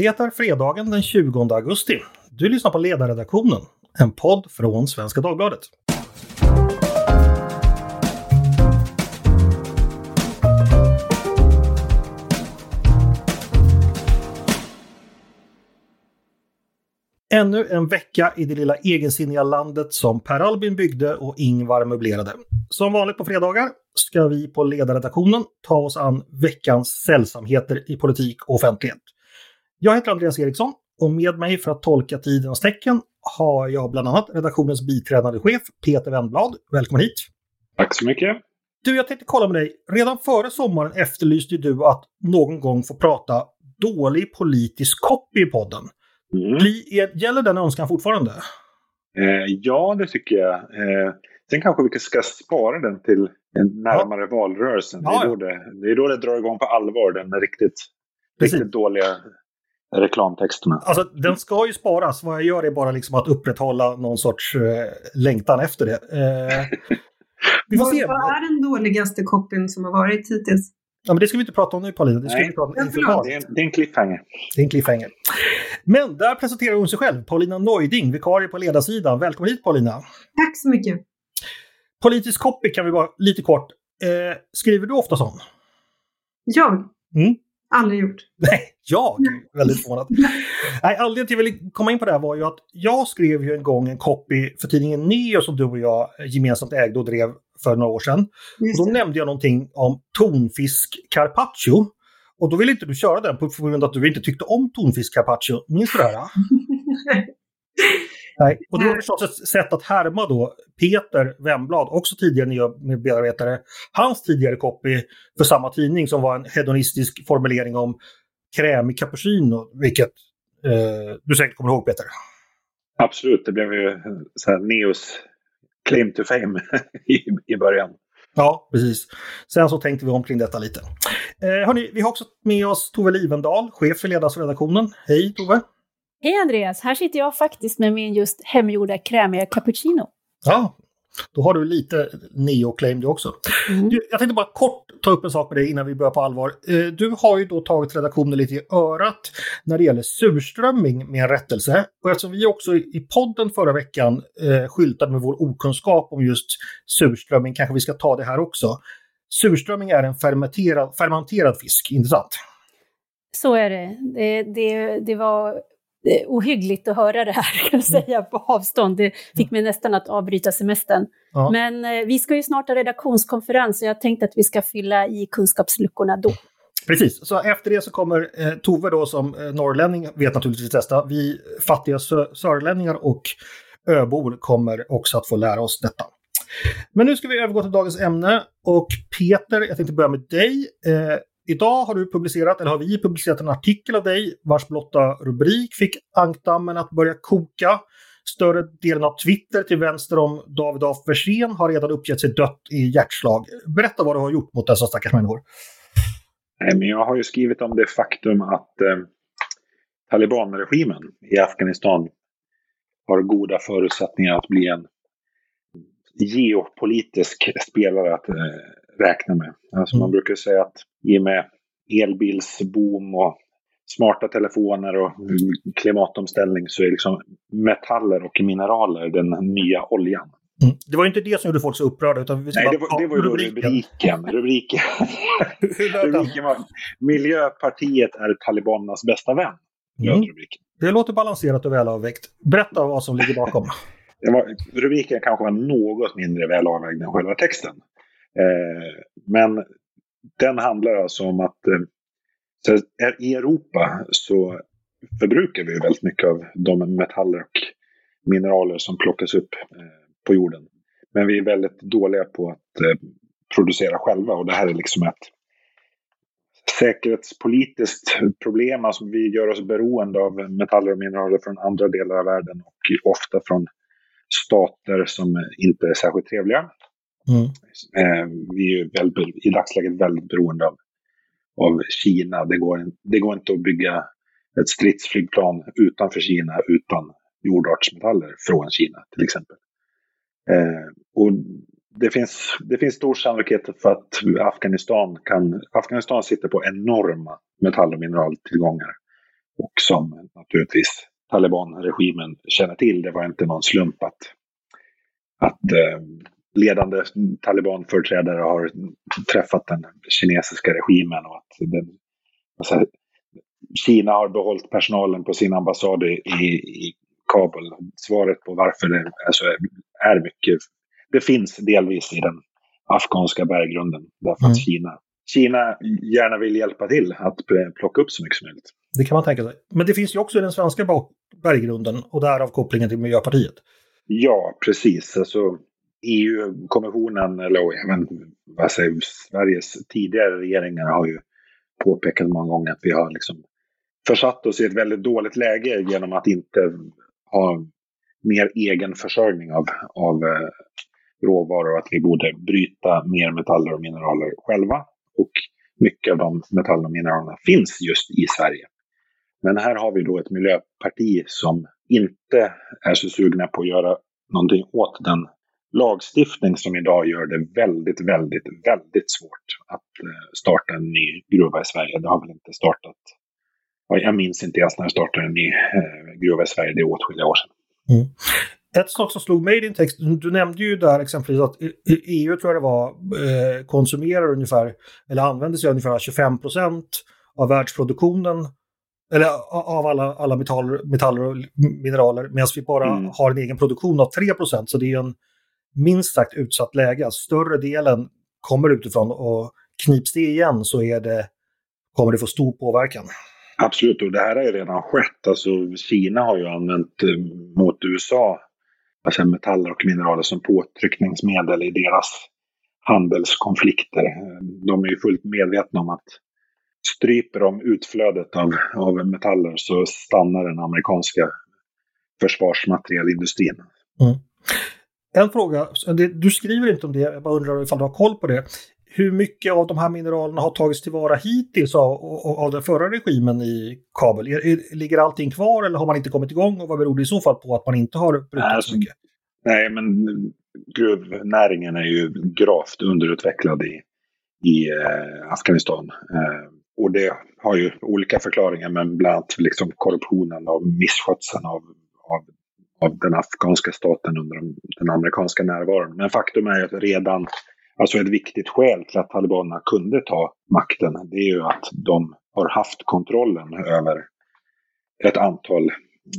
Det är fredagen den 20 augusti. Du lyssnar på Ledarredaktionen, en podd från Svenska Dagbladet. Ännu en vecka i det lilla egensinniga landet som Per Albin byggde och Ingvar möblerade. Som vanligt på fredagar ska vi på ledarredaktionen ta oss an veckans sällsamheter i politik och offentlighet. Jag heter Andreas Eriksson och med mig för att tolka tidens tecken har jag bland annat redaktionens biträdande chef Peter Wennblad. Välkommen hit! Tack så mycket! Du, jag tänkte kolla med dig. Redan före sommaren efterlyste du att någon gång få prata dålig politisk copy i podden. Mm. Gäller den önskan fortfarande? Eh, ja, det tycker jag. Eh, sen kanske vi ska spara den till närmare ja. valrörelsen. Ja, det, är då det, det är då det drar igång på allvar, den riktigt, riktigt dåliga reklamtexterna. Alltså den ska ju sparas. Vad jag gör är bara liksom att upprätthålla någon sorts eh, längtan efter det. Eh, vi får se. Vad är den dåligaste copyn som har varit hittills? Ja, men det ska vi inte prata om nu Paulina. Det, ska Nej, vi prata om det, är, det är en cliffhanger. Det är en cliffhanger. Men där presenterar hon sig själv, Paulina Neuding, vikarie på ledarsidan. Välkommen hit Paulina! Tack så mycket! Politisk copy kan vi bara lite kort. Eh, skriver du ofta sån? Jag? Mm. Aldrig gjort. Nej, jag? Väldigt förvånad. Nej, anledningen till att jag ville komma in på det här var ju att jag skrev ju en gång en copy för tidningen Neo som du och jag gemensamt ägde och drev för några år sedan. Och då nämnde jag någonting om tonfisk carpaccio. Och då ville inte du köra den på grund av att du inte tyckte om tonfisk carpaccio. Minns du det här? Nej. Och det var förstås ett sätt att härma då Peter Wemblad, också tidigare nya medarbetare, hans tidigare copy för samma tidning som var en hedonistisk formulering om krämig cappuccino, vilket eh, du säkert kommer ihåg Peter? Absolut, det blev ju så här Neos claim to fame i, i början. Ja, precis. Sen så tänkte vi om kring detta lite. Eh, hörni, vi har också med oss Tove Livendal, chef för ledarsredaktionen. Hej Tove! Hej Andreas! Här sitter jag faktiskt med min just hemgjorda krämiga cappuccino. Ja, då har du lite neo-claim du också. Mm. Du, jag tänkte bara kort ta upp en sak med dig innan vi börjar på allvar. Eh, du har ju då tagit redaktionen lite i örat när det gäller surströmming med en rättelse. Och eftersom vi också i podden förra veckan eh, skyltade med vår okunskap om just surströmming kanske vi ska ta det här också. Surströmming är en fermenterad, fermenterad fisk, inte sant? Så är det. Det, det, det var ohyggligt att höra det här, kan jag mm. säga, på avstånd. Det fick mig nästan att avbryta semestern. Ja. Men eh, vi ska ju snart ha redaktionskonferens och jag tänkte att vi ska fylla i kunskapsluckorna då. Precis, så efter det så kommer eh, Tove då som eh, norrlänning, vet naturligtvis detta. Vi fattiga sö sörlänningar och öbor kommer också att få lära oss detta. Men nu ska vi övergå till dagens ämne och Peter, jag tänkte börja med dig. Eh, Idag har du publicerat, eller har vi publicerat en artikel av dig vars blotta rubrik fick ankdammen att börja koka. Större delen av Twitter till vänster om David af Versén har redan uppgett sig dött i hjärtslag. Berätta vad du har gjort mot dessa stackars människor. Nej, men jag har ju skrivit om det faktum att eh, talibanregimen i Afghanistan har goda förutsättningar att bli en geopolitisk spelare att eh, räkna med. Alltså mm. Man brukar säga att i och med elbilsboom och smarta telefoner och klimatomställning så är liksom metaller och mineraler den nya oljan. Mm. Det var inte det som gjorde folk så upprörda. Utan Nej, det var, det var ju rubriken. Rubriken, rubriken var Miljöpartiet är talibanernas bästa vän. Mm. Det låter balanserat och välavvägt. Berätta vad som ligger bakom. Var, rubriken kanske var något mindre välavvägd än själva texten. Eh, men den handlar alltså om att eh, i Europa så förbrukar vi väldigt mycket av de metaller och mineraler som plockas upp eh, på jorden. Men vi är väldigt dåliga på att producera själva och det här är liksom ett säkerhetspolitiskt problem. Alltså vi gör oss beroende av metaller och mineraler från andra delar av världen och ofta från stater som inte är särskilt trevliga. Mm. Eh, vi är väldigt, i dagsläget väldigt beroende av, av Kina. Det går, det går inte att bygga ett stridsflygplan utanför Kina utan jordartsmetaller från Kina till exempel. Eh, och det finns, det finns stor sannolikhet för att Afghanistan kan... Afghanistan sitter på enorma metall och mineraltillgångar. och som naturligtvis talibanregimen känner till. Det var inte någon slump att, att eh, ledande talibanföreträdare har träffat den kinesiska regimen och att den, alltså, Kina har behållit personalen på sin ambassad i, i Kabul. Svaret på varför det alltså, är mycket, det finns delvis i den afghanska berggrunden. Därför mm. att Kina, Kina gärna vill hjälpa till att plocka upp så mycket som möjligt. Det kan man tänka sig. Men det finns ju också i den svenska berggrunden och därav kopplingen till Miljöpartiet. Ja, precis. Alltså, EU-kommissionen, eller även vad säger, Sveriges tidigare regeringar har ju påpekat många gånger att vi har liksom försatt oss i ett väldigt dåligt läge genom att inte ha mer egen försörjning av, av eh, råvaror. Att vi borde bryta mer metaller och mineraler själva. Och mycket av de metallerna och mineralerna finns just i Sverige. Men här har vi då ett miljöparti som inte är så sugna på att göra någonting åt den lagstiftning som idag gör det väldigt, väldigt, väldigt svårt att eh, starta en ny gruva i Sverige. Det har väl inte startat, jag minns inte ens när det startade en ny eh, gruva i Sverige, det är åtskilliga år sedan. Mm. Ett sak som slog mig i din text, du nämnde ju där exempelvis att EU tror jag det var, eh, konsumerar ungefär, eller använder sig ungefär 25 procent av världsproduktionen eller av alla, alla metaller, metaller och mineraler, medan vi bara mm. har en egen produktion av 3% så det är en minst sagt utsatt läge. Alltså, större delen kommer utifrån och knips det igen så är det, kommer det få stor påverkan. Absolut, och det här har ju redan skett. Alltså, Kina har ju använt eh, mot USA alltså metaller och mineraler som påtryckningsmedel i deras handelskonflikter. De är ju fullt medvetna om att stryper de utflödet av, av metaller så stannar den amerikanska försvarsmaterielindustrin. Mm. En fråga, du skriver inte om det, jag bara undrar ifall du har koll på det. Hur mycket av de här mineralerna har tagits tillvara hittills av, av den förra regimen i Kabul? Ligger allting kvar eller har man inte kommit igång och vad beror det i så fall på att man inte har brutit alltså, så mycket? Nej, men gruvnäringen är ju gravt underutvecklad i, i eh, Afghanistan. Eh, och det har ju olika förklaringar, men bland annat liksom korruptionen och misskötseln av, av, den afghanska staten under den amerikanska närvaron. Men faktum är att redan, alltså ett viktigt skäl till att talibanerna kunde ta makten, det är ju att de har haft kontrollen över ett antal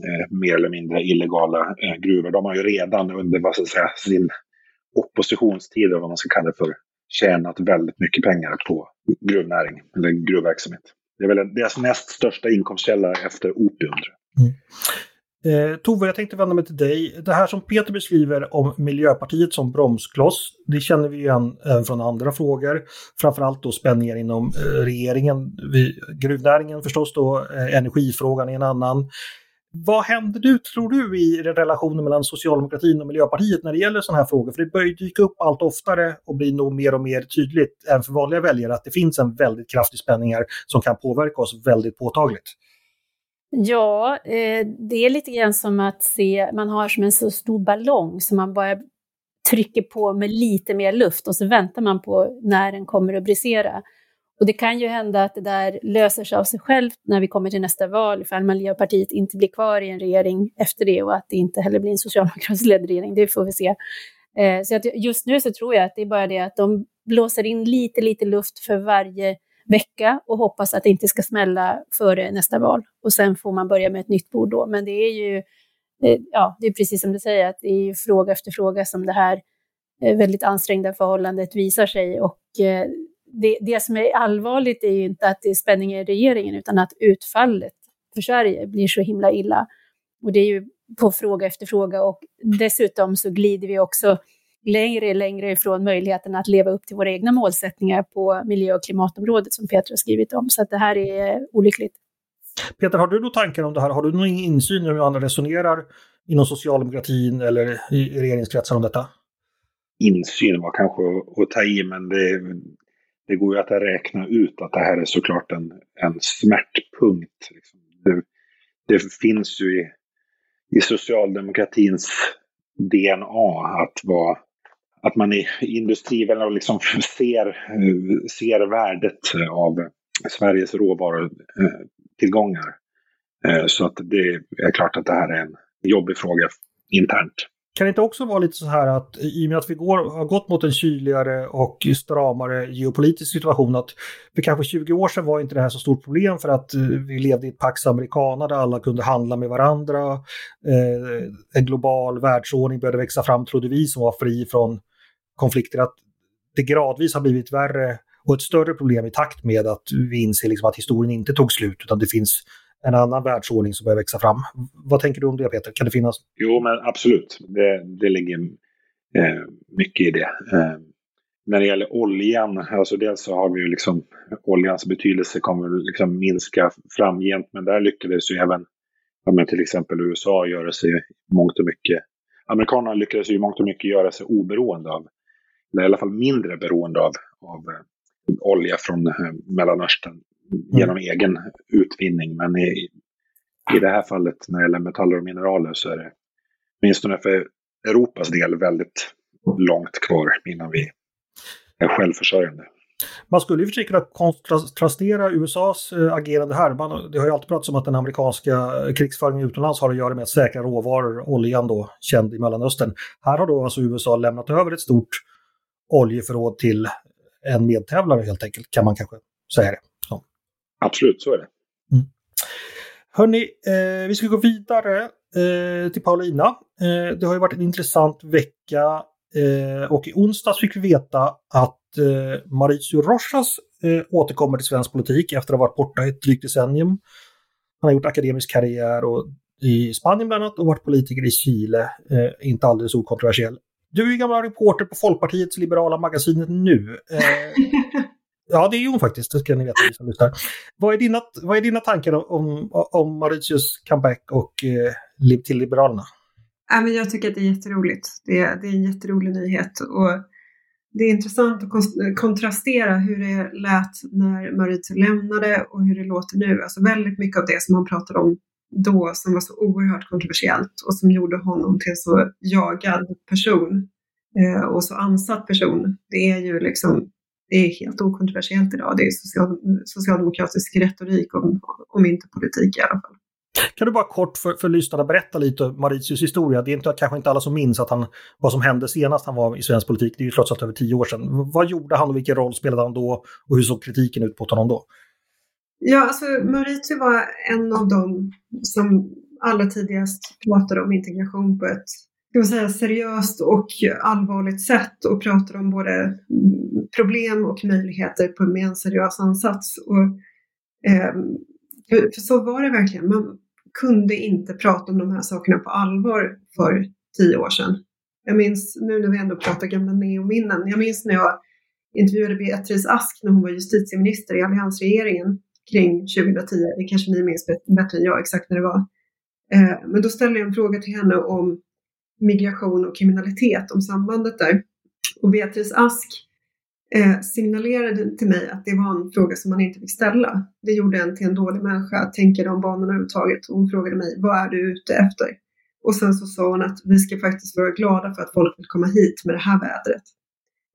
eh, mer eller mindre illegala eh, gruvor. De har ju redan under vad ska säga, sin oppositionstid, eller vad man ska kalla det för, tjänat väldigt mycket pengar på gruvnäring eller gruvverksamhet. Det är väl deras näst största inkomstkälla efter opium. Mm. Eh, Tove, jag tänkte vända mig till dig. Det här som Peter beskriver om Miljöpartiet som bromskloss, det känner vi igen även från andra frågor. Framförallt då spänningar inom eh, regeringen, vi, gruvnäringen förstås då, eh, energifrågan är en annan. Vad händer du, tror du, i relationen mellan socialdemokratin och Miljöpartiet när det gäller sådana här frågor? För det börjar dyka upp allt oftare och blir nog mer och mer tydligt, även för vanliga väljare, att det finns en väldigt kraftig spänning här som kan påverka oss väldigt påtagligt. Ja, eh, det är lite grann som att se, man har som en så stor ballong som man bara trycker på med lite mer luft och så väntar man på när den kommer att brisera. Och det kan ju hända att det där löser sig av sig självt när vi kommer till nästa val, ifall Miljöpartiet inte blir kvar i en regering efter det och att det inte heller blir en socialdemokratisk ledd regering, det får vi se. Eh, så att just nu så tror jag att det är bara det att de blåser in lite, lite luft för varje vecka och hoppas att det inte ska smälla före nästa val. Och sen får man börja med ett nytt bord då. Men det är ju, ja, det är precis som du säger, att det är ju fråga efter fråga som det här eh, väldigt ansträngda förhållandet visar sig. Och eh, det, det som är allvarligt är ju inte att det är spänning i regeringen, utan att utfallet för Sverige blir så himla illa. Och det är ju på fråga efter fråga och dessutom så glider vi också längre och längre ifrån möjligheten att leva upp till våra egna målsättningar på miljö och klimatområdet som Peter har skrivit om. Så att det här är olyckligt. Peter, har du några tankar om det här? Har du någon insyn i hur andra resonerar inom socialdemokratin eller i regeringskretsar om detta? Insyn var kanske att ta i, men det, det går ju att räkna ut att det här är såklart en, en smärtpunkt. Liksom. Det, det, finns ju i, i socialdemokratins DNA att, vara, att man i industrivärlden liksom ser, ser värdet av Sveriges råvarutillgångar. Eh, så att det är klart att det här är en jobbig fråga internt. Kan det inte också vara lite så här att i och med att vi går, har gått mot en kyligare och stramare geopolitisk situation att för kanske 20 år sedan var inte det här så stort problem för att eh, vi levde i ett Pax Americana där alla kunde handla med varandra. Eh, en global världsordning började växa fram trodde vi som var fri från konflikter. Att det gradvis har blivit värre och ett större problem i takt med att vi inser liksom att historien inte tog slut utan det finns en annan världsordning som börjar växa fram. Vad tänker du om det Peter? Kan det finnas? Jo, men absolut. Det, det ligger eh, mycket i det. Eh, när det gäller oljan, alltså dels så har vi ju liksom oljans betydelse kommer liksom minska framgent, men där lyckades ju även ja, men till exempel USA göra sig mångt och mycket. Amerikanerna lyckades ju mångt och mycket göra sig oberoende av, eller i alla fall mindre beroende av, av eh, olja från eh, Mellanöstern genom mm. egen utvinning. Men i, i det här fallet när det gäller metaller och mineraler så är det åtminstone för Europas del väldigt långt kvar innan vi är självförsörjande. Man skulle ju för sig kunna kontrastera USAs äh, agerande här. Man, det har ju alltid pratats om att den amerikanska krigsföringen utomlands har att göra med att säkra råvaror, oljan då, känd i Mellanöstern. Här har då alltså USA lämnat över ett stort oljeförråd till en medtävlare helt enkelt, kan man kanske säga det. Så. Absolut, så är det. Mm. Hörni, eh, vi ska gå vidare eh, till Paulina. Eh, det har ju varit en intressant vecka eh, och i onsdags fick vi veta att eh, Mauricio Rojas eh, återkommer till svensk politik efter att ha varit borta i ett drygt decennium. Han har gjort akademisk karriär och i Spanien bland annat och varit politiker i Chile, inte alldeles okontroversiell. Du är ju gammal reporter på Folkpartiets liberala magasinet Nu. Eh, ja, det är hon faktiskt, det ska ni veta ni som lyssnar. Vad är dina, vad är dina tankar om, om Mauritius comeback och eh, till Liberalerna? Ja, men jag tycker att det är jätteroligt. Det är, det är en jätterolig nyhet. Och det är intressant att kontrastera hur det lät när Mauricio lämnade och hur det låter nu. Alltså väldigt mycket av det som han pratade om då som var så oerhört kontroversiellt och som gjorde honom till en så jagad person eh, och så ansatt person. Det är ju liksom, det är helt okontroversiellt idag. Det är social, socialdemokratisk retorik om, om inte politik i alla fall. Kan du bara kort för, för lyssnarna berätta lite om Mauritius historia? Det är inte, kanske inte alla som minns att han, vad som hände senast han var i svensk politik. Det är ju trots allt över tio år sedan. Vad gjorde han och vilken roll spelade han då? Och hur såg kritiken ut mot honom då? Ja, alltså Mauricio var en av dem som allra tidigast pratade om integration på ett ska man säga, seriöst och allvarligt sätt och pratade om både problem och möjligheter med en seriös ansats. Och, eh, för, så var det verkligen. Man kunde inte prata om de här sakerna på allvar för tio år sedan. Jag minns nu när vi ändå pratar gamla neominnen. Jag minns när jag intervjuade Beatrice Ask när hon var justitieminister i alliansregeringen kring 2010. Det kanske ni minns bättre än jag exakt när det var. Eh, men då ställde jag en fråga till henne om migration och kriminalitet, om sambandet där. Och Beatrice Ask eh, signalerade till mig att det var en fråga som man inte fick ställa. Det gjorde en till en dålig människa att tänka de banorna överhuvudtaget. hon frågade mig, vad är du ute efter? Och sen så sa hon att vi ska faktiskt vara glada för att folk vill komma hit med det här vädret.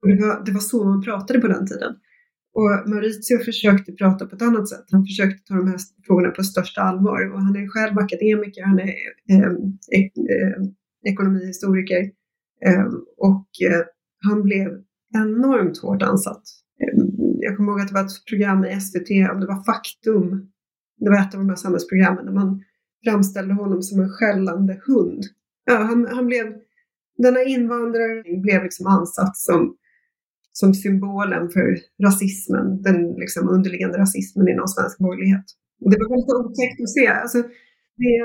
Och det var, det var så man pratade på den tiden. Och Maurizio försökte prata på ett annat sätt. Han försökte ta de här frågorna på största allvar och han är själv akademiker, han är eh, ek, eh, ekonomihistoriker eh, och eh, han blev enormt hårt ansatt. Eh, jag kommer ihåg att det var ett program i SVT, om det var Faktum, det var ett av de här samhällsprogrammen, där man framställde honom som en skällande hund. Ja, han, han blev, denna invandrare blev liksom ansatt som som symbolen för rasismen, den liksom underliggande rasismen inom svensk borgerlighet. Och det var väldigt otäckt att se. Alltså, det,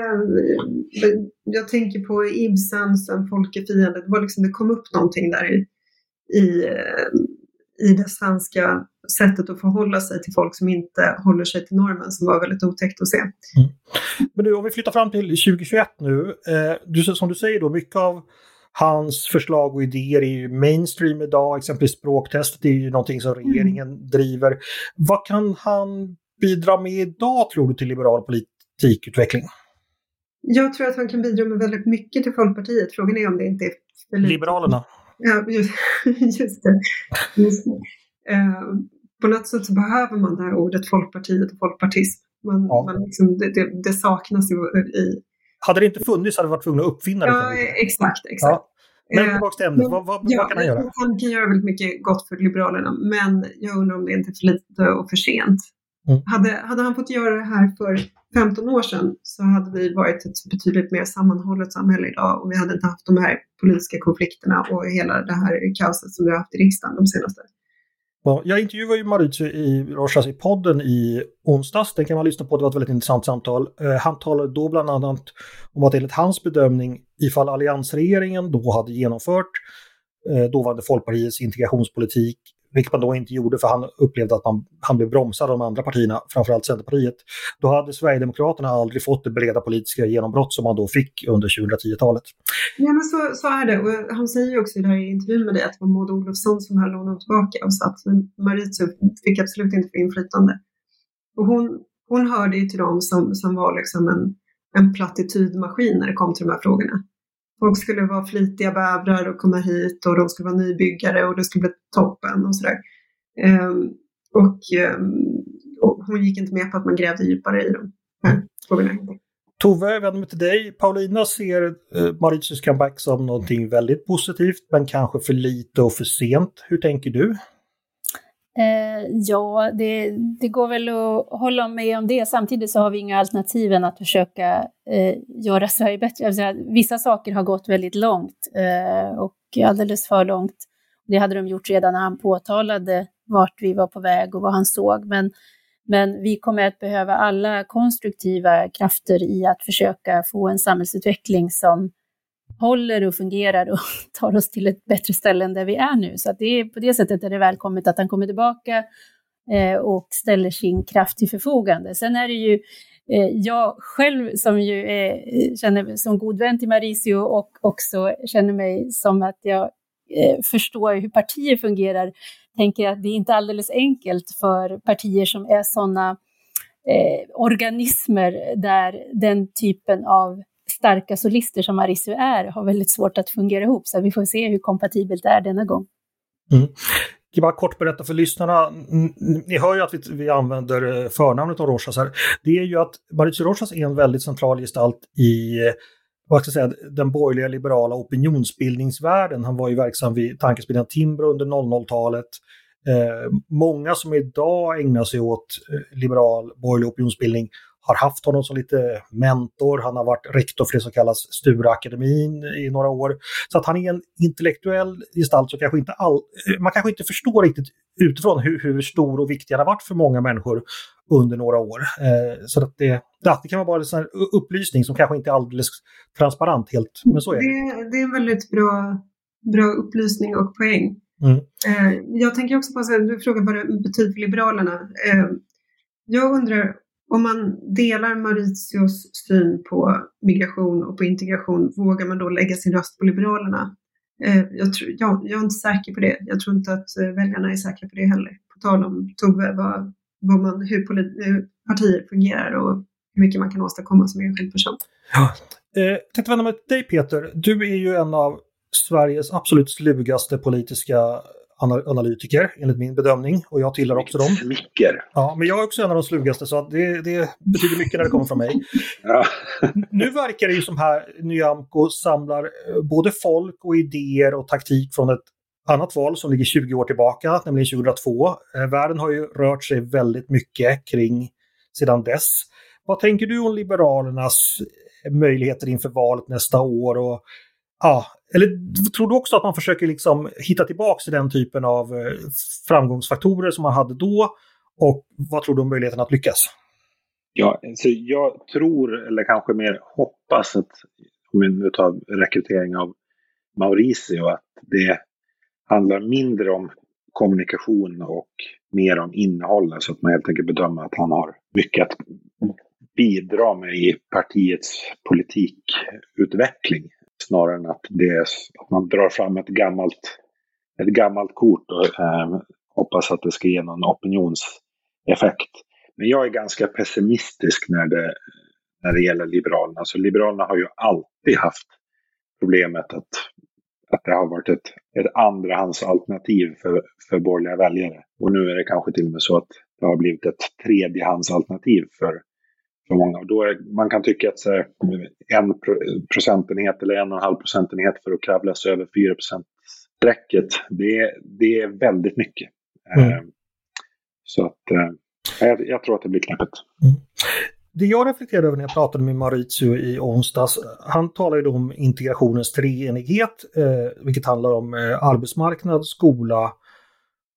eh, jag tänker på Ibsens En folk fiende. Det, var liksom, det kom upp någonting där i, i, eh, i det svenska sättet att förhålla sig till folk som inte håller sig till normen som var väldigt otäckt att se. Mm. Men du, om vi flyttar fram till 2021 nu. Eh, du, som du säger då, mycket av Hans förslag och idéer är ju mainstream idag, exempelvis språktestet är ju någonting som mm. regeringen mm. driver. Vad kan han bidra med idag tror du till liberal politikutveckling? Jag tror att han kan bidra med väldigt mycket till Folkpartiet. Frågan är om det inte är för lite. Liberalerna? Ja, just, just det. Just det. Uh, på något sätt så behöver man det här ordet Folkpartiet och folkpartism. Man, ja. man liksom, det, det, det, saknas i, i... Hade det inte funnits hade vi varit tvungna att uppfinna det. Ja, exakt. exakt. Ja. Men eh, tillbaka till ämnet, vad, vad, ja, vad, kan han göra? Han kan göra väldigt mycket gott för Liberalerna, men jag undrar om det inte är för lite och för sent. Mm. Hade, hade han fått göra det här för 15 år sedan så hade vi varit ett betydligt mer sammanhållet samhälle idag och vi hade inte haft de här politiska konflikterna och hela det här kaoset som vi har haft i riksdagen de senaste. Ja, jag intervjuade ju Mauricio i Rochas i podden i onsdags. Den kan man lyssna på, det var ett väldigt intressant samtal. Eh, han talade då bland annat om att enligt hans bedömning, ifall alliansregeringen då hade genomfört eh, dåvarande Folkpartiets integrationspolitik vilket man då inte gjorde för han upplevde att man, han blev bromsad av de andra partierna, framförallt Centerpartiet. Då hade Sverigedemokraterna aldrig fått det breda politiska genombrott som man då fick under 2010-talet. Ja, men så, så är det. Och han säger ju också i den här intervjun med dig att det var Maud Olofsson som höll honom tillbaka och sa att Mauricio fick absolut inte få inflytande. Och hon, hon hörde ju till dem som, som var liksom en, en plattitydmaskin när det kom till de här frågorna. Folk skulle vara flitiga bävrar och komma hit och de skulle vara nybyggare och det skulle bli toppen och sådär. Um, och, um, och, hon gick inte med på att man grävde djupare i de här frågorna. Tove, jag vänder mig till dig. Paulina ser eh, Mauritius comeback som någonting väldigt positivt, men kanske för lite och för sent. Hur tänker du? Eh, ja, det, det, går väl att hålla med om det. Samtidigt så har vi inga alternativ än att försöka eh, göra Sverige bättre. Alltså, vissa saker har gått väldigt långt eh, och alldeles för långt. Det hade de gjort redan när han påtalade vart vi var på väg och vad han såg. Men, men vi kommer att behöva alla konstruktiva krafter i att försöka få en samhällsutveckling som håller och fungerar och tar oss till ett bättre ställe än där vi är nu. Så att det är, på det sättet är det välkommet att han kommer tillbaka eh, och ställer sin kraft till förfogande. Sen är det ju eh, jag själv som ju är, känner mig som god vän till Mauricio och också känner mig som att jag eh, förstår hur partier fungerar, tänker att det är inte alldeles enkelt för partier som är sådana eh, organismer där den typen av starka solister som Arisu är har väldigt svårt att fungera ihop. Så vi får se hur kompatibelt det är denna gång. Mm. Jag kan bara kort berätta för lyssnarna. Ni hör ju att vi, vi använder eh, förnamnet av Rojas här. Det är ju att Mauricio Rojas är en väldigt central gestalt i eh, vad ska jag säga, den borgerliga liberala opinionsbildningsvärlden. Han var ju verksam vid tankesmedjan Timbro under 00-talet. Eh, många som idag ägnar sig åt eh, liberal borgerlig opinionsbildning har haft honom som lite mentor. Han har varit rektor för det som kallas Stureakademin i några år. Så att han är en intellektuell gestalt som kanske inte all, man kanske inte förstår riktigt utifrån hur, hur stor och viktig han har varit för många människor under några år. Eh, så att det, det kan vara en upplysning som kanske inte är alldeles transparent helt, men så är det. Det, det är en väldigt bra, bra upplysning och poäng. Mm. Eh, jag tänker också på, du frågar vad det betyder för Liberalerna. Eh, jag undrar om man delar Mauritius syn på migration och på integration, vågar man då lägga sin röst på Liberalerna? Eh, jag, tror, ja, jag är inte säker på det. Jag tror inte att eh, väljarna är säkra på det heller. På tal om Tove, vad, vad man, hur, hur partier fungerar och hur mycket man kan åstadkomma som enskild person. Ja. Eh, jag tänkte vända mig till dig Peter. Du är ju en av Sveriges absolut slugaste politiska analytiker enligt min bedömning och jag tillhör också dem. Smicker. Ja, men jag är också en av de slugaste så det, det betyder mycket när det kommer från mig. Ja. nu verkar det ju som här Nyamko samlar eh, både folk och idéer och taktik från ett annat val som ligger 20 år tillbaka, nämligen 2002. Eh, världen har ju rört sig väldigt mycket kring sedan dess. Vad tänker du om Liberalernas möjligheter inför valet nästa år och ja, eller tror du också att man försöker liksom hitta tillbaka till den typen av eh, framgångsfaktorer som man hade då? Och vad tror du om möjligheten att lyckas? Ja, så jag tror, eller kanske mer hoppas, att om vi nu tar rekrytering av Mauricio, att det handlar mindre om kommunikation och mer om innehåll. Så att man helt enkelt bedömer att han har mycket att bidra med i partiets politikutveckling snarare än att, det, att man drar fram ett gammalt, ett gammalt kort och eh, hoppas att det ska ge någon opinionseffekt. Men jag är ganska pessimistisk när det, när det gäller Liberalerna. Så Liberalerna har ju alltid haft problemet att, att det har varit ett, ett andrahandsalternativ för, för borgerliga väljare. Och nu är det kanske till och med så att det har blivit ett tredjehandsalternativ för för många. då är, man kan tycka att så här, en procentenhet eller en och en halv procentenhet för att kravla sig över 4 strecket det, det är väldigt mycket. Mm. Eh, så att eh, jag, jag, tror att det blir knäppigt. Mm. Det jag reflekterade över när jag pratade med Maurizio i onsdags, han talade om integrationens treenighet, eh, vilket handlar om eh, arbetsmarknad, skola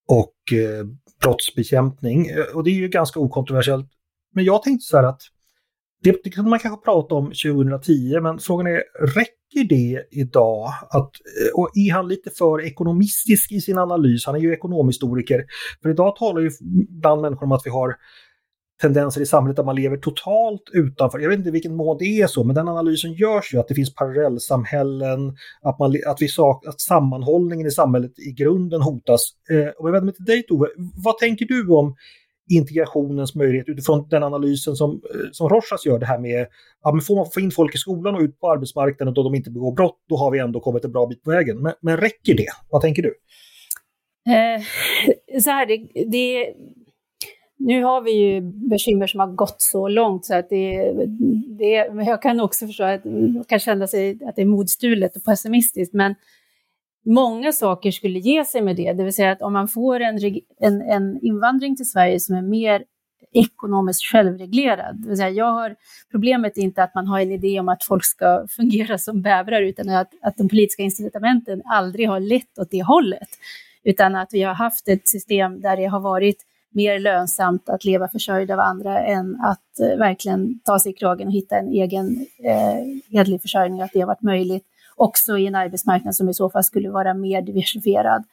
och eh, brottsbekämpning. Eh, och det är ju ganska okontroversiellt. Men jag tänkte så här att det, det kan man kanske prata om 2010, men frågan är, räcker det idag? Att, eh, och är han lite för ekonomistisk i sin analys? Han är ju ekonomhistoriker. För idag talar ju bland människor om att vi har tendenser i samhället där man lever totalt utanför. Jag vet inte vilken mån det är så, men den analysen görs ju att det finns parallellsamhällen, att, man, att, vi sak, att sammanhållningen i samhället i grunden hotas. Eh, och jag vänder mig till dig Tove, vad tänker du om integrationens möjlighet utifrån den analysen som, eh, som Rochas gör, det här med ja, men får man få in folk i skolan och ut på arbetsmarknaden då de inte begår brott, då har vi ändå kommit en bra bit på vägen. Men, men räcker det? Vad tänker du? Eh, så här, det, det, nu har vi ju bekymmer som har gått så långt så att det, det jag kan också förstå att man kan känna sig att det är modstulet och pessimistiskt, men många saker skulle ge sig med det, det vill säga att om man får en, en, en invandring till Sverige som är mer ekonomiskt självreglerad. Det vill säga jag har, problemet är inte att man har en idé om att folk ska fungera som bävrar, utan att, att de politiska incitamenten aldrig har lett åt det hållet. Utan att vi har haft ett system där det har varit mer lönsamt att leva försörjd av andra än att eh, verkligen ta sig i kragen och hitta en egen eh, hedlig försörjning, att det har varit möjligt också i en arbetsmarknad som i så fall skulle vara mer diversifierad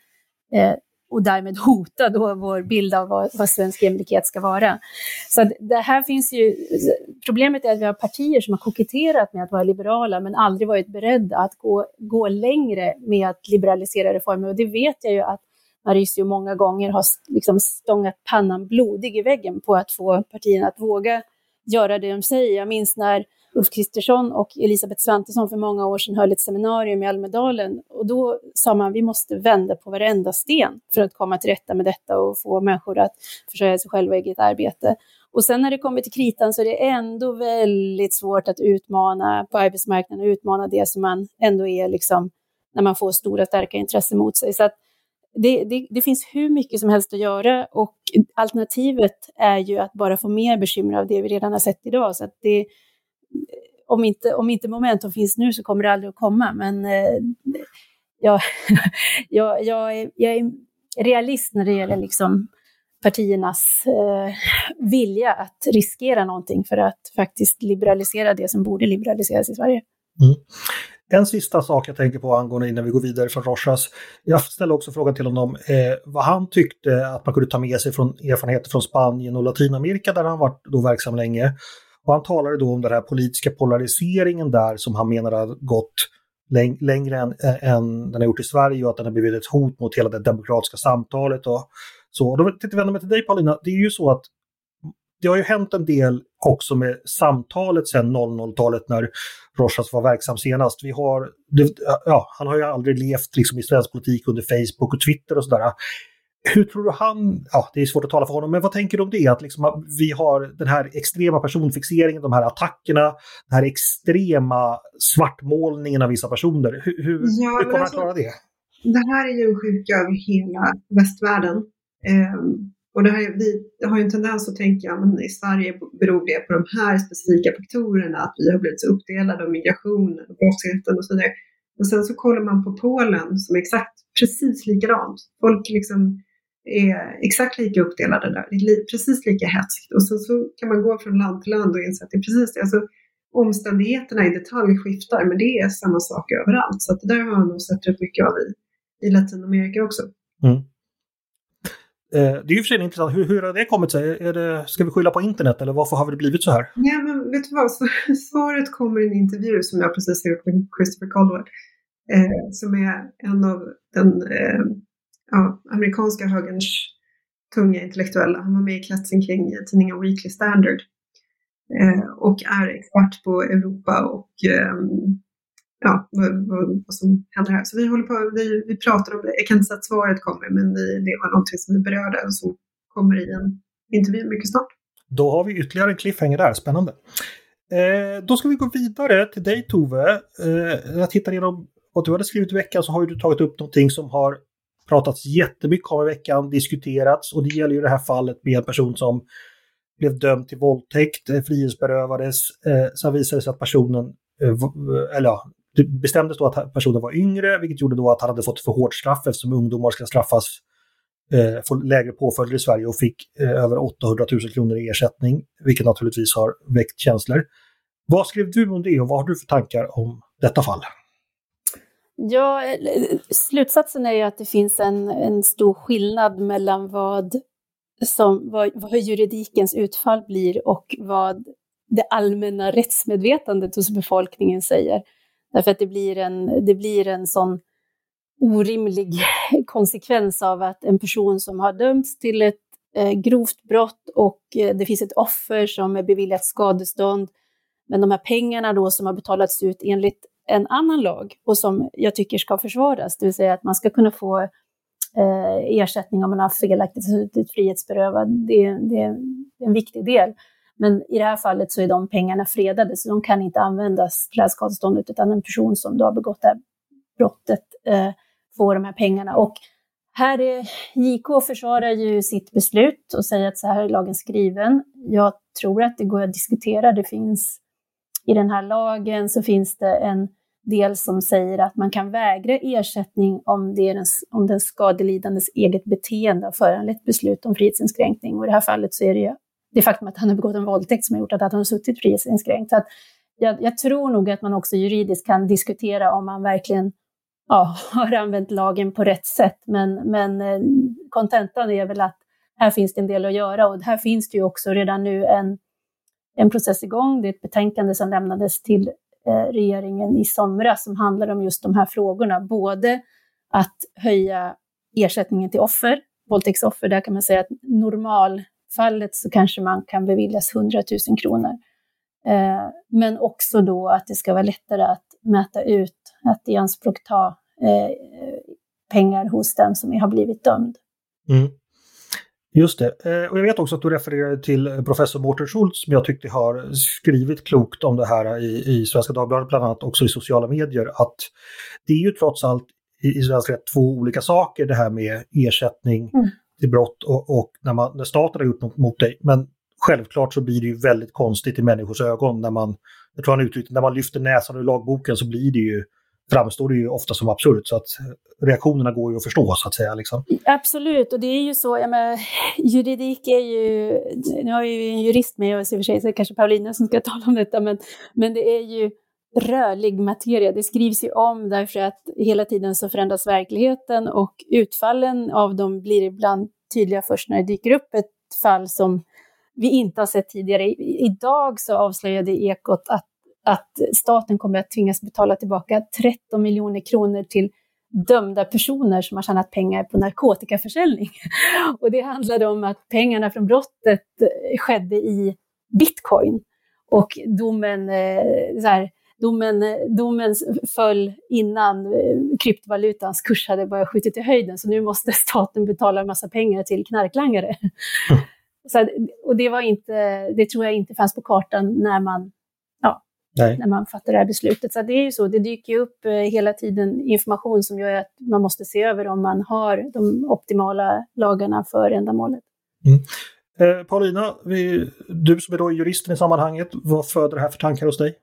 eh, och därmed hota då vår bild av vad, vad svensk jämlikhet ska vara. Så det här finns ju, problemet är att vi har partier som har koketterat med att vara liberala men aldrig varit beredda att gå, gå längre med att liberalisera reformer och det vet jag ju att Mauricio många gånger har liksom stångat pannan blodig i väggen på att få partierna att våga göra det de säger. Jag minns när Ulf Kristersson och Elisabeth Svantesson för många år sedan höll ett seminarium i Almedalen och då sa man vi måste vända på varenda sten för att komma till rätta med detta och få människor att försörja sig själva i eget arbete. Och sen när det kommer till kritan så är det ändå väldigt svårt att utmana på arbetsmarknaden och utmana det som man ändå är liksom när man får stora starka intressen mot sig. Så att det, det, det, finns hur mycket som helst att göra och alternativet är ju att bara få mer bekymmer av det vi redan har sett idag. Så att det, om, inte, om inte momentum finns nu så kommer det aldrig att komma. Men eh, jag, jag, jag, är, jag är realist när det gäller liksom partiernas eh, vilja att riskera någonting för att faktiskt liberalisera det som borde liberaliseras i Sverige. Mm. En sista sak jag tänker på angående innan vi går vidare från Rochas. Jag ställde också frågan till honom eh, vad han tyckte att man kunde ta med sig från erfarenheter från Spanien och Latinamerika där han varit då verksam länge. Och han talade då om den här politiska polariseringen där som han menar har gått läng längre än, än den har gjort i Sverige och att den har blivit ett hot mot hela det demokratiska samtalet. Och så. Och då tänkte jag vända mig till dig Paulina. Det är ju så att det har ju hänt en del också med samtalet sedan 00-talet när Rochas var verksam senast. Vi har, det, ja, han har ju aldrig levt liksom, i svensk politik under Facebook och Twitter och sådär. Hur tror du han, ja det är svårt att tala för honom, men vad tänker du om det? Att liksom, vi har den här extrema personfixeringen, de här attackerna, den här extrema svartmålningen av vissa personer. Hur, hur, ja, hur kommer alltså, han klara det? Det här är ju en sjuka över hela västvärlden. Um, och det, här, vi har ju en tendens att tänka att i Sverige beror det på de här specifika faktorerna, att vi har blivit så uppdelade av migrationen och brottsligheten och så vidare. Och sen så kollar man på Polen som är exakt precis likadant. Folk liksom är exakt lika uppdelade där, det är precis lika hetskt. Och sen så kan man gå från land till land och inse att det är precis det. Alltså, omständigheterna i detalj skiftar, men det är samma sak överallt. Så att det där har jag nog sett rätt mycket av i, i Latinamerika också. Mm. Eh, det är ju för sig intressant. Hur, hur har det kommit sig? Är det, ska vi skylla på internet eller varför har det blivit så här? Ja, men vet du vad? Svaret kommer i en intervju som jag precis har gjort med Christopher Caldwell. Eh, som är en av den eh, ja, amerikanska högerns tunga intellektuella. Han var med i kretsen kring eh, tidningen Weekly Standard. Eh, och är expert på Europa och eh, ja, vad, vad, vad, som händer här. Så vi håller på, vi, vi pratar om det. Jag kan inte säga att svaret kommer, men vi, det var någonting som vi berörde och som kommer i en intervju mycket snart. Då har vi ytterligare en cliffhanger där, spännande. Eh, då ska vi gå vidare till dig Tove. Eh, jag tittar igenom vad du hade skrivit i veckan så har du tagit upp någonting som har pratats jättemycket om i veckan, diskuterats och det gäller ju det här fallet med en person som blev dömd till våldtäkt, eh, frihetsberövades. Eh, sen visade det sig att personen, eh, eh, eller ja, det bestämdes då att personen var yngre, vilket gjorde då att han hade fått för hårt straff eftersom ungdomar ska straffas, eh, få lägre påföljder i Sverige och fick eh, över 800 000 kronor i ersättning, vilket naturligtvis har väckt känslor. Vad skrev du om det och vad har du för tankar om detta fall? Ja, eh, slutsatsen är ju att det finns en, en stor skillnad mellan vad, som, vad, vad juridikens utfall blir och vad det allmänna rättsmedvetandet hos befolkningen säger. Därför att det blir en, det blir en sån orimlig konsekvens av att en person som har dömts till ett eh, grovt brott och eh, det finns ett offer som är beviljat skadestånd, men de här pengarna då som har betalats ut enligt en annan lag och som jag tycker ska försvaras, det vill säga att man ska kunna få eh, ersättning om man har felaktigt suttit frihetsberövad. Det, det, är en viktig del. Men i det här fallet så är de pengarna fredade, så de kan inte användas till det här skadeståndet, utan en person som då har begått det här brottet eh, får de här pengarna. Och här är JK försvarar ju sitt beslut och säger att så här är lagen skriven. Jag tror att det går att diskutera. Det finns i den här lagen så finns det en del som säger att man kan vägra ersättning om, det är den, om den skadelidandes eget beteende har föranlett beslut om frihetsinskränkning. Och i det här fallet så är det ju det faktum att han har begått en våldtäkt som har gjort att han har suttit frihetsinskränkt. Så att jag, jag, tror nog att man också juridiskt kan diskutera om man verkligen ja, har använt lagen på rätt sätt. Men, men eh, kontentan är väl att här finns det en del att göra och här finns det ju också redan nu en en process igång. Det är ett betänkande som lämnades till eh, regeringen i somras som handlar om just de här frågorna. Både att höja ersättningen till offer, våldtäktsoffer, där kan man säga att normalfallet så kanske man kan beviljas 100 000 kronor. Eh, men också då att det ska vara lättare att mäta ut, att ianspråkta eh, pengar hos den som har blivit dömd. Mm. Just det. Eh, och jag vet också att du refererade till professor Mårten Schultz som jag tyckte har skrivit klokt om det här i, i Svenska Dagbladet, bland annat också i sociala medier, att det är ju trots allt i, i svensk rätt två olika saker det här med ersättning mm. till brott och, och, när, man, när staten har gjort något mot dig. Men självklart så blir det ju väldigt konstigt i människors ögon när man, jag tror han uttryckte, när man lyfter näsan ur lagboken så blir det ju framstår det ju ofta som absurt. Så att reaktionerna går ju att förstå så att säga. Liksom. Absolut, och det är ju så, jag menar, juridik är ju, nu har vi ju en jurist med oss i och för sig, så det är kanske Paulina som ska tala om detta, men, men det är ju rörlig materia. Det skrivs ju om därför att hela tiden så förändras verkligheten och utfallen av dem blir ibland tydliga först när det dyker upp ett fall som vi inte har sett tidigare. idag så avslöjade Ekot att att staten kommer att tvingas betala tillbaka 13 miljoner kronor till dömda personer som har tjänat pengar på narkotikaförsäljning. Och det handlade om att pengarna från brottet skedde i bitcoin. Och domen, eh, så här, domen, domen föll innan eh, kryptovalutans kurs hade börjat skjutit i höjden, så nu måste staten betala en massa pengar till knarklangare. Mm. Så, och det, var inte, det tror jag inte fanns på kartan när man Nej. när man fattar det här beslutet. Så det är ju så, det dyker upp eh, hela tiden information som gör att man måste se över om man har de optimala lagarna för ändamålet. Mm. Eh, Paulina, vi, du som är då juristen i sammanhanget, vad föder det här för tankar hos dig?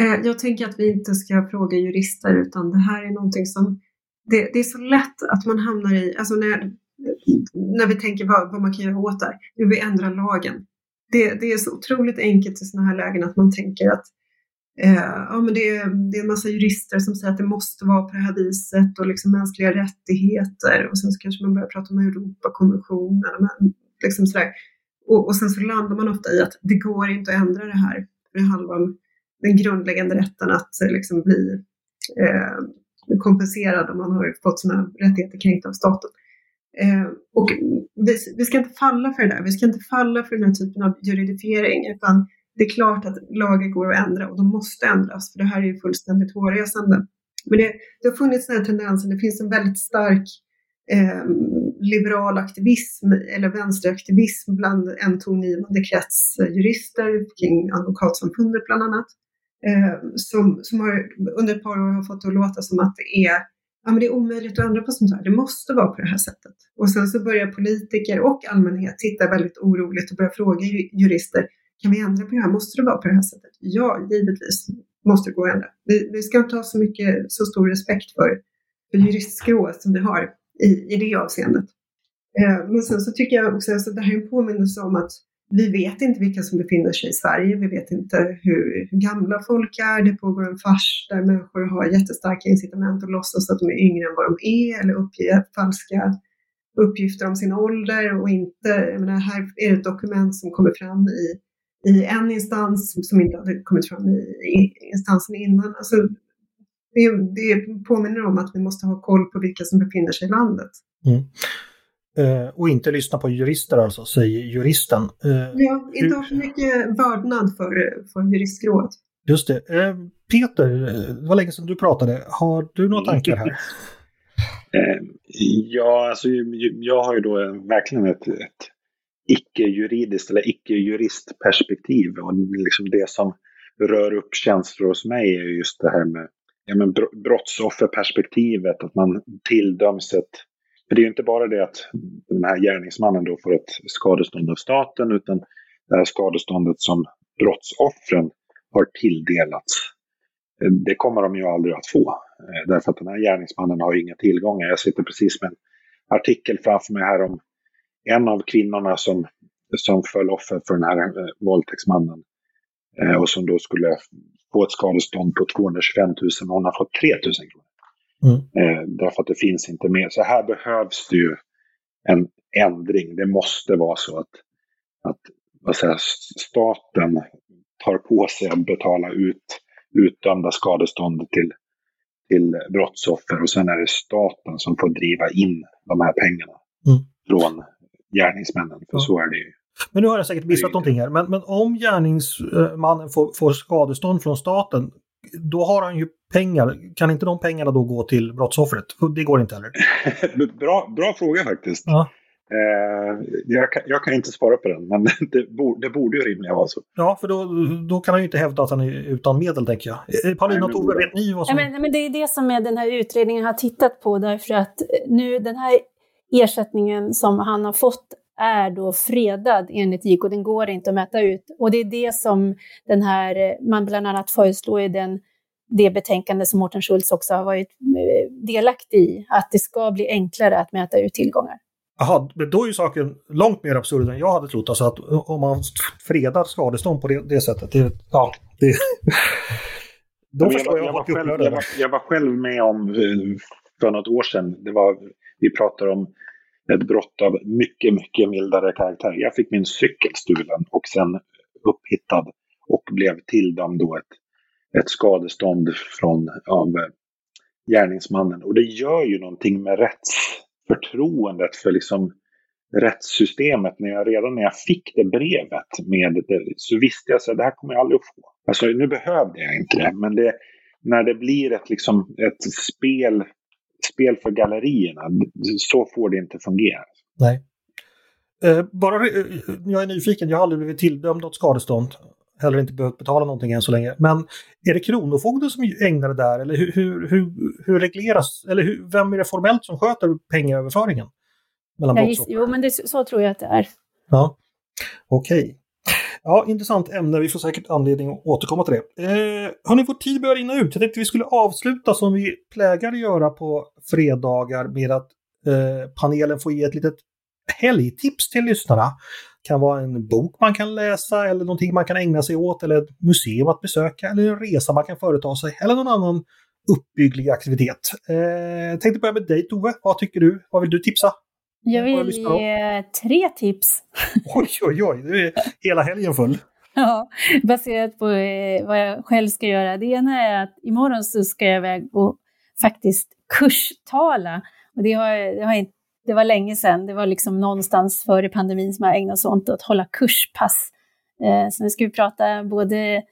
Eh, jag tänker att vi inte ska fråga jurister utan det här är någonting som det, det är så lätt att man hamnar i, alltså när, när vi tänker vad, vad man kan göra åt det här, vi vill ändra lagen det, det är så otroligt enkelt i sådana här lägen att man tänker att eh, ja, men det, är, det är en massa jurister som säger att det måste vara på det här viset och liksom mänskliga rättigheter och sen så kanske man börjar prata om Europakonventionen. Liksom sådär. Och, och sen så landar man ofta i att det går inte att ändra det här. Det handlar om den grundläggande rätten att eh, liksom bli eh, kompenserad om man har fått sina rättigheter kränkta av staten. Eh, och vi, vi, ska inte falla för det där. Vi ska inte falla för den här typen av juridifiering. Utan det är klart att lagar går att ändra och de måste ändras. För det här är ju fullständigt hårresande. Men det, det har funnits den här tendensen. Det finns en väldigt stark eh, liberal aktivism eller vänsteraktivism bland en tongivande krets jurister kring advokatsamfundet bland annat. Eh, som, som har under ett par år har fått det att låta som att det är, ja, men det är omöjligt att ändra på sånt här. Det måste vara på det här sättet. Och sen så börjar politiker och allmänhet titta väldigt oroligt och börja fråga jurister, kan vi ändra på det här? Måste det vara på det här sättet? Ja, givetvis måste det gå att ändra. Vi, vi ska inte ha så mycket, så stor respekt för, för juristskrået som vi har i, i det avseendet. Eh, men sen så tycker jag också att alltså, det här är en påminnelse om att vi vet inte vilka som befinner sig i Sverige. Vi vet inte hur, hur gamla folk är. Det pågår en fars där människor har jättestarka incitament att låtsas att de är yngre än vad de är eller uppge falska uppgifter om sin ålder och inte, jag menar, här är det ett dokument som kommer fram i, i en instans som inte hade kommit fram i, i instansen innan. Alltså, det, det påminner om att vi måste ha koll på vilka som befinner sig i landet. Mm. Eh, och inte lyssna på jurister alltså, säger juristen. Eh, ja, inte ha för mycket vördnad för, för juristskrået. Just det. Eh, Peter, det var länge sedan du pratade. Har du några tankar här? Ja, alltså jag har ju då verkligen ett, ett icke-juridiskt eller icke-juristperspektiv. Och liksom det som rör upp känslor hos mig är just det här med ja, men brottsofferperspektivet, att man tilldöms ett för det är ju inte bara det att den här gärningsmannen då får ett skadestånd av staten utan det här skadeståndet som brottsoffren har tilldelats. Eh, det kommer de ju aldrig att få. Eh, därför att den här gärningsmannen har inga tillgångar. Jag sitter precis med en artikel framför mig här om en av kvinnorna som, som föll offer för den här eh, våldtäktsmannen. Eh, och som då skulle få ett skadestånd på 225 000 och hon har fått 3 000 kronor. Mm. Eh, därför att det finns inte mer. Så här behövs det ju en ändring. Det måste vara så att, att vad säger, staten tar på sig att betala ut utdömda skadestånd till, till brottsoffer och sen är det staten som får driva in de här pengarna mm. från gärningsmännen. För ja. så är det ju. Men nu har jag säkert missat någonting här. Men, men om gärningsmannen får, får skadestånd från staten, då har han ju pengar. Kan inte de pengarna då gå till brottsoffret? Det går inte heller. bra, bra fråga faktiskt. Ja. Eh, jag, kan, jag, kan, inte svara på den, men det, borde, det borde ju rimligen vara så. Ja, för då, då kan han ju inte hävda att han är utan medel, tänker jag. Eh, Paulina och Tove, vet ni vad som... Ja, men, men det är det som är den här utredningen har tittat på, därför att nu den här ersättningen som han har fått är då fredad enligt JK, den går inte att mäta ut. Och det är det som den här, man bland annat föreslår i den, det betänkande som Mårten Schultz också har varit eh, delaktig i, att det ska bli enklare att mäta ut tillgångar. Jaha, men då är ju saken långt mer absurd än jag hade trott. Alltså att om man fredar skadestånd på det, det sättet, det, ja, det... Då jag, jag, jag, var själv, jag, var, jag var själv med om eh, för något år sedan, det var, vi pratade om ett brott av mycket, mycket mildare karaktär. Jag fick min cykel stulen och sen upphittad och blev tilldömd då ett, ett skadestånd från, av eh, gärningsmannen. Och det gör ju någonting med rättsförtroendet för liksom rättssystemet. När jag, redan när jag fick det brevet med det, så visste jag att det här kommer jag aldrig att få. Alltså nu behövde jag inte det, men det, när det blir ett, liksom, ett spel spel för gallerierna. Så får det inte fungera. Nej. Eh, bara, eh, jag är nyfiken, jag har aldrig blivit tilldömd något skadestånd. Heller inte behövt betala någonting än så länge. Men är det Kronofogden som ägnar det där? Eller hur, hur, hur, hur regleras, eller hur, vem är det formellt som sköter pengaöverföringen? Mellan ja, jo, men det, så tror jag att det är. Ja, okej. Okay. Ja, intressant ämne. Vi får säkert anledning att återkomma till det. Eh, hörni, vår tid börjar rinna ut. Jag tänkte vi skulle avsluta som vi plägar göra på fredagar med att eh, panelen får ge ett litet helgtips till lyssnarna. Det kan vara en bok man kan läsa eller någonting man kan ägna sig åt eller ett museum att besöka eller en resa man kan företa sig eller någon annan uppbygglig aktivitet. Eh, tänkte börja med dig Tove. Vad tycker du? Vad vill du tipsa? Jag vill ge tre tips. Oj, oj, oj, nu är hela helgen full. Ja, baserat på eh, vad jag själv ska göra. Det ena är att imorgon så ska jag iväg och faktiskt kurstala. Och det, har, det, har inte, det var länge sedan, det var liksom någonstans före pandemin som jag ägnade sig åt att hålla kurspass. Eh, så nu ska vi prata både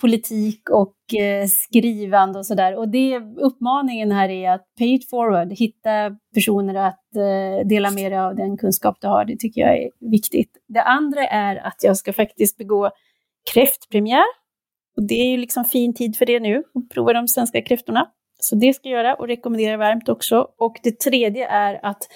politik och eh, skrivande och sådär. Och det, uppmaningen här är att pay it forward, hitta personer att eh, dela med dig av den kunskap du har. Det tycker jag är viktigt. Det andra är att jag ska faktiskt begå kräftpremiär. Och det är ju liksom fin tid för det nu, att prova de svenska kräftorna. Så det ska jag göra och rekommenderar varmt också. Och det tredje är att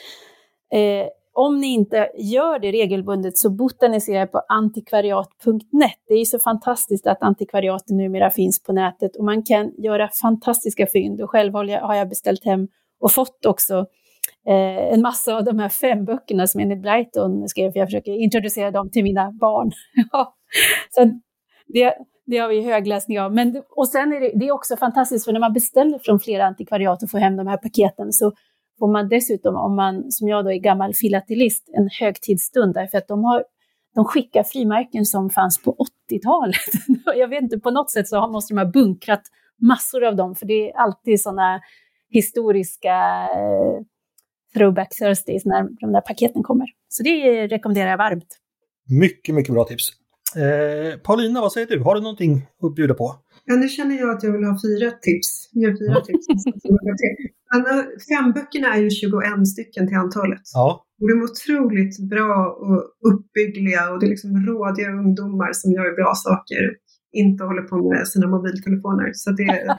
eh, om ni inte gör det regelbundet så botanisera på antikvariat.net. Det är ju så fantastiskt att antikvariaten numera finns på nätet och man kan göra fantastiska fynd. Och själv har jag beställt hem och fått också eh, en massa av de här fem böckerna som Enid Blyton skrev, för jag försöker introducera dem till mina barn. så det, det har vi högläsning av. Men, och sen är det, det är också fantastiskt, för när man beställer från flera antikvariat och får hem de här paketen så får man dessutom, om man som jag då är gammal filatelist, en högtidsstund därför att de har de skickar frimärken som fanns på 80-talet. jag vet inte, på något sätt så måste de ha bunkrat massor av dem, för det är alltid sådana historiska eh, throwback Thursdays när de där paketen kommer. Så det rekommenderar jag varmt. Mycket, mycket bra tips. Eh, Paulina, vad säger du? Har du någonting att bjuda på? Ja, nu känner jag att jag vill ha fyra tips. Ge fyra tips. Fem böckerna är ju 21 stycken till antalet. Ja. Och de är otroligt bra och uppbyggliga och det är liksom rådiga ungdomar som gör bra saker. Inte håller på med sina mobiltelefoner. Så det är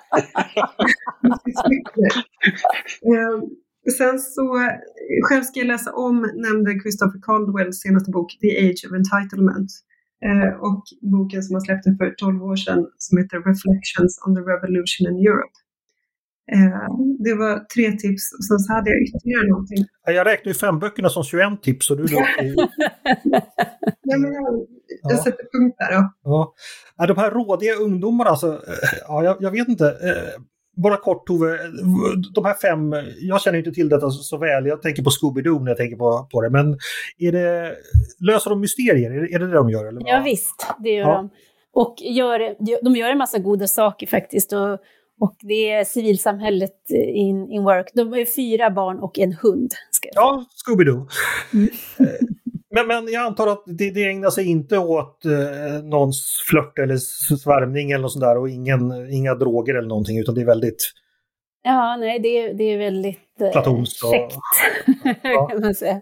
ehm, Sen så, själv ska jag läsa om, nämnde Christopher Caldwells senaste bok The Age of Entitlement. Eh, och boken som han släppte för 12 år sedan som heter Reflections on the Revolution in Europe. Eh, det var tre tips och sen så hade jag ytterligare någonting. Jag räknar ju fem böckerna som 21 tips och du då... ja, men jag, jag ja. sätter punkt där då. Ja. De här rådiga ungdomarna, alltså, eh, ja, jag, jag vet inte bara kort Tove, de här fem, jag känner inte till detta så väl, jag tänker på Scooby-Doo när jag tänker på, på det, men är det, löser de mysterier? Är det är det, det de gör? Eller? Ja visst, det gör ja. de. Och gör, de gör en massa goda saker faktiskt. Och, och det är civilsamhället in, in work. De är fyra barn och en hund. ja, Scooby-Doo. Mm. Men, men jag antar att det, det ägnar sig inte åt eh, någons flört eller svärmning eller något sånt där och ingen, inga droger eller någonting utan det är väldigt... Ja, nej, det, det är väldigt eh, platonskt. Och... ja. kan man säga.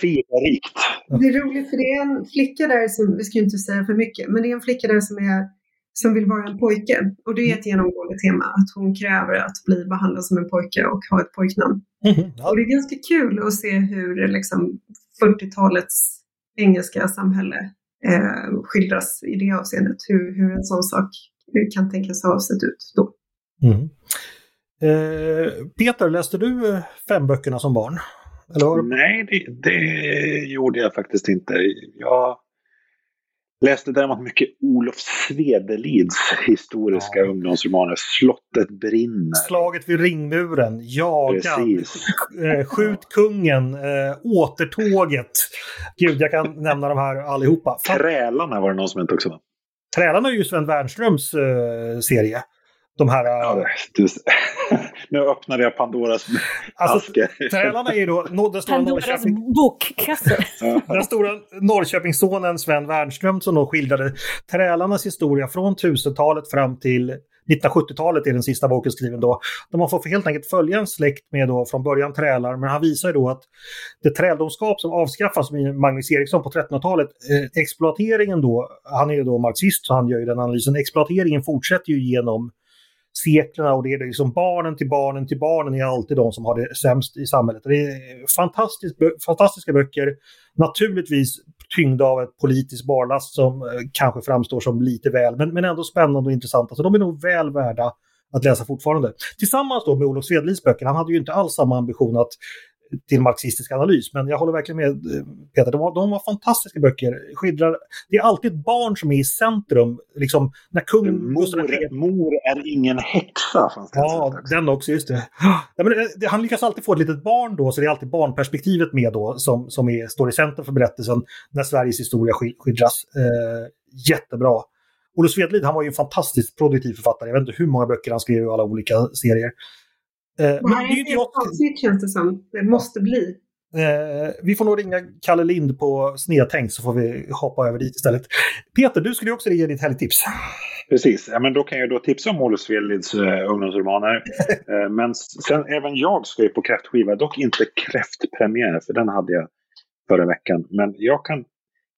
Fiberrikt. Det är roligt för det är en flicka där som, vi ska inte säga för mycket, men det är en flicka där som är som vill vara en pojke. Och det är ett genomgående tema, att hon kräver att bli behandlad som en pojke och ha ett pojknamn. Mm, ja. Och det är ganska kul att se hur liksom, 40-talets engelska samhälle eh, skildras i det avseendet. Hur, hur en sån sak kan tänkas ha sett ut då. Mm. Eh, Peter, läste du eh, fem böckerna som barn? Eller? Nej, det, det, gjorde jag faktiskt inte. Jag Läste däremot mycket Olof Svedelids historiska ja. ungdomsromaner. Slottet brinner. Slaget vid ringmuren. Jagad. Eh, skjut kungen. Äh, återtåget. Gud, jag kan nämna de här allihopa. Trälarna var det någon som inte också. Trälarna är ju Sven Wernströms äh, serie. De här... Ja, du, nu öppnade jag Pandoras alltså, aske. Trälarna är ju då den stora Pandoras Norrköping... bokkasse. den stora Norrköpingssonen Sven Wernström som då skildrade trälarnas historia från 1000-talet fram till 1970-talet är den sista boken skriven då. Där man får helt enkelt följa en släkt med då från början trälar, men han visar ju då att det träldomskap som avskaffas med Magnus Eriksson på 1300-talet, eh, exploateringen då, han är ju då marxist så han gör ju den analysen, exploateringen fortsätter ju genom seklerna och det är liksom barnen till barnen till barnen är alltid de som har det sämst i samhället. Det är fantastiskt, fantastiska böcker, naturligtvis tyngda av ett politiskt barlast som eh, kanske framstår som lite väl, men, men ändå spännande och intressanta. Så de är nog väl värda att läsa fortfarande. Tillsammans då med Olof Svedlis böcker, han hade ju inte alls samma ambition att till marxistisk analys. Men jag håller verkligen med eh, Peter, de var, de var fantastiska böcker. Skildrar, det är alltid ett barn som är i centrum. Liksom, när kung mor, mor är ingen häxa. Ja, den också, just det. Ja, men eh, Han lyckas alltid få ett litet barn då, så det är alltid barnperspektivet med då som, som är, står i centrum för berättelsen när Sveriges historia skildras. Eh, jättebra. Olof Svedlid, han var ju en fantastiskt produktiv författare. Jag vet inte hur många böcker han skrev i alla olika serier. Eh, det här är inte avsnitt känns det som. Det måste bli. Eh, vi får nog ringa Kalle Lind på Snedtänk så får vi hoppa över dit istället. Peter, du skulle också ge ditt helgtips. Precis, ja, men då kan jag då tipsa om Olle Svedlids uh, ungdomsromaner. uh, men sen även jag ska ju på kräftskiva, dock inte kräftpremiär, för den hade jag förra veckan. Men jag kan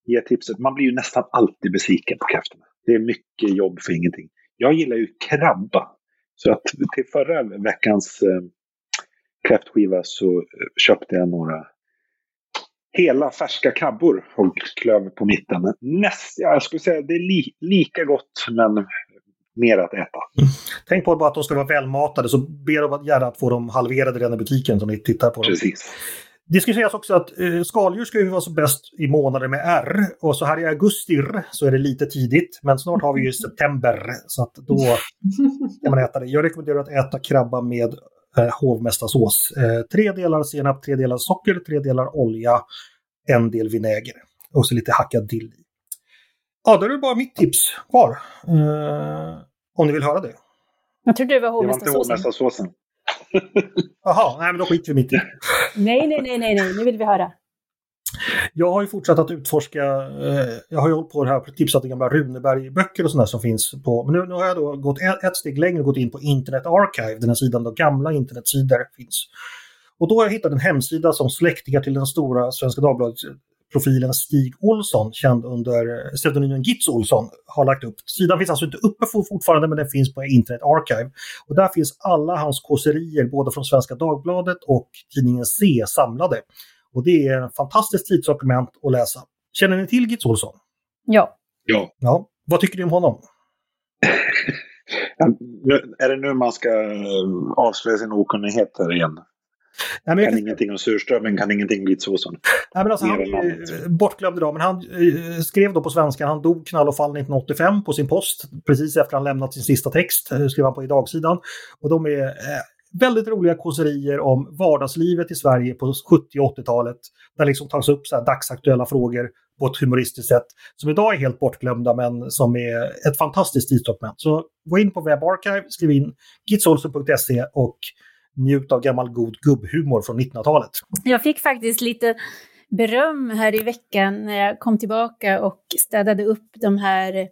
ge tipset, man blir ju nästan alltid besviken på kräftorna. Det är mycket jobb för ingenting. Jag gillar ju krabba. Så att till förra veckans uh, kräftskiva så köpte jag några hela färska krabbor och klöv på mitten. Näst, ja, jag skulle säga det är li, lika gott men mer att äta. Mm. Tänk på bara att de ska vara välmatade så ber de gärna att få dem halverade redan i butiken som ni tittar på. Precis. Det ska sägas också att eh, skaldjur ska ju vara så bäst i månader med R. Och så här i augusti så är det lite tidigt. Men snart har vi ju september. Så att då kan man äta det. Jag rekommenderar att äta krabba med eh, hovmästarsås. Eh, tre delar senap, tre delar socker, tre delar olja, en del vinäger och så lite hackad dill i. Ja, då är det bara mitt tips kvar. Eh, om ni vill höra det. Jag trodde det var hovmästarsåsen. Det var inte hovmästarsåsen. Jaha, nej men då skiter vi mitt i nej, nej, nej, nej, nej, nu vill vi höra. Jag har ju fortsatt att utforska, eh, jag har ju hållit på det här, tipsat om gamla Runeberg-böcker och sådär som finns på, men nu, nu har jag då gått ett, ett steg längre och gått in på Internet Archive, den här sidan där gamla internetsidor finns. Och då har jag hittat en hemsida som släktingar till den stora Svenska Dagbladet-profilen Stig Olsson, känd under pseudonymen Gitz Olsson, har lagt upp. Sidan finns alltså inte uppe fortfarande, men den finns på Internet Archive. Och där finns alla hans kåserier, både från Svenska Dagbladet och tidningen C, samlade. Och det är ett fantastiskt tidsdokument att läsa. Känner ni till Gitz Olsson? Ja. Ja. ja. Vad tycker ni om honom? är det nu man ska eh, avslöja sin okunnighet här igen? Nej, men kan, kan ingenting om surströmming, kan ingenting om Gitz-Olsson. Nej, men alltså, han är bortglömd idag, men han eh, skrev då på svenska, han dog knall och fall 1985 på sin post. Precis efter han lämnat sin sista text, eh, skrev han på i dagsidan. Och de är väldigt roliga kåserier om vardagslivet i Sverige på 70 och 80-talet. Där liksom tas upp så dagsaktuella frågor på ett humoristiskt sätt som idag är helt bortglömda men som är ett fantastiskt tidsdokument. Så gå in på webbarchive, skriv in gitsolsen.se och njut av gammal god gubbhumor från 1900-talet. Jag fick faktiskt lite beröm här i veckan när jag kom tillbaka och städade upp de här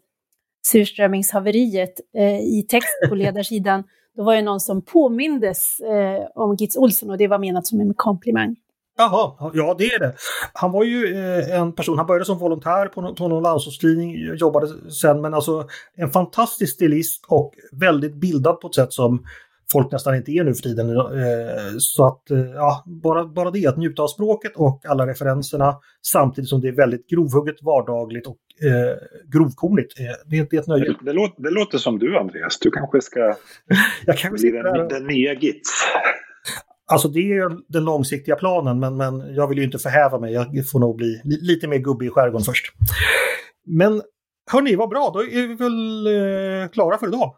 surströmmingshaveriet eh, i text på ledarsidan. Då var det någon som påmindes eh, om Gitz Olsson och det var menat som en komplimang. Jaha, ja det är det. Han var ju eh, en person, han började som volontär på, på någon landsortstidning, jobbade sen, men alltså en fantastisk stilist och väldigt bildad på ett sätt som folk nästan inte är nu för tiden. Eh, så att, eh, ja, bara, bara det, att njuta av språket och alla referenserna samtidigt som det är väldigt grovhugget, vardagligt och eh, grovkornigt. Eh, det, det är ett nöje. Det, det, låter, det låter som du, Andreas. Du kanske ska jag kanske bli den, den nya Gits. Alltså det är den långsiktiga planen, men, men jag vill ju inte förhäva mig. Jag får nog bli lite mer gubbig i skärgården först. Men hörni, vad bra. Då är vi väl eh, klara för idag.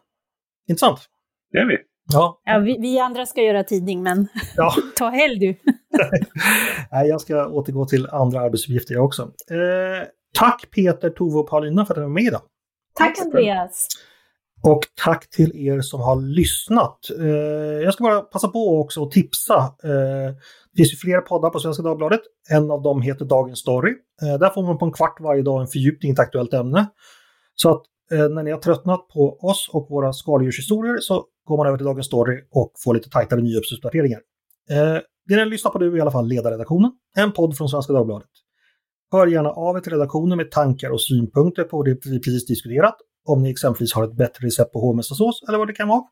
Intressant. Det är vi. Ja. ja vi, vi, andra ska göra tidning, men ja. ta helg du. Nej, jag ska återgå till andra arbetsuppgifter jag också. Eh, tack Peter, Tove och Paulina för att ni var med idag. Tack Andreas. Och tack till er som har lyssnat. Eh, jag ska bara passa på också att tipsa. Eh, det finns ju flera poddar på Svenska Dagbladet. En av dem heter Dagens Story. Eh, där får man på en kvart varje dag en fördjupning i ett aktuellt ämne. Så att Eh, när ni har tröttnat på oss och våra skaldjurshistorier så går man över till Dagens Story och får lite tajtare nyhetsuppdateringar. Eh, det ni lyssnar på nu är i alla fall Ledarredaktionen, en podd från Svenska Dagbladet. Hör gärna av er till redaktionen med tankar och synpunkter på det vi precis diskuterat. Om ni exempelvis har ett bättre recept på hovmästarsås eller vad det kan vara.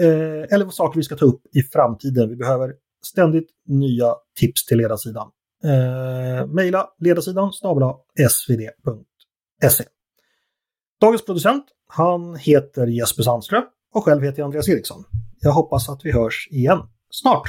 Eh, eller vad saker vi ska ta upp i framtiden. Vi behöver ständigt nya tips till ledarsidan. Eh, Mejla ledarsidan snabel svd.se. Dagens producent, han heter Jesper Sandström och själv heter jag Andreas Eriksson. Jag hoppas att vi hörs igen snart.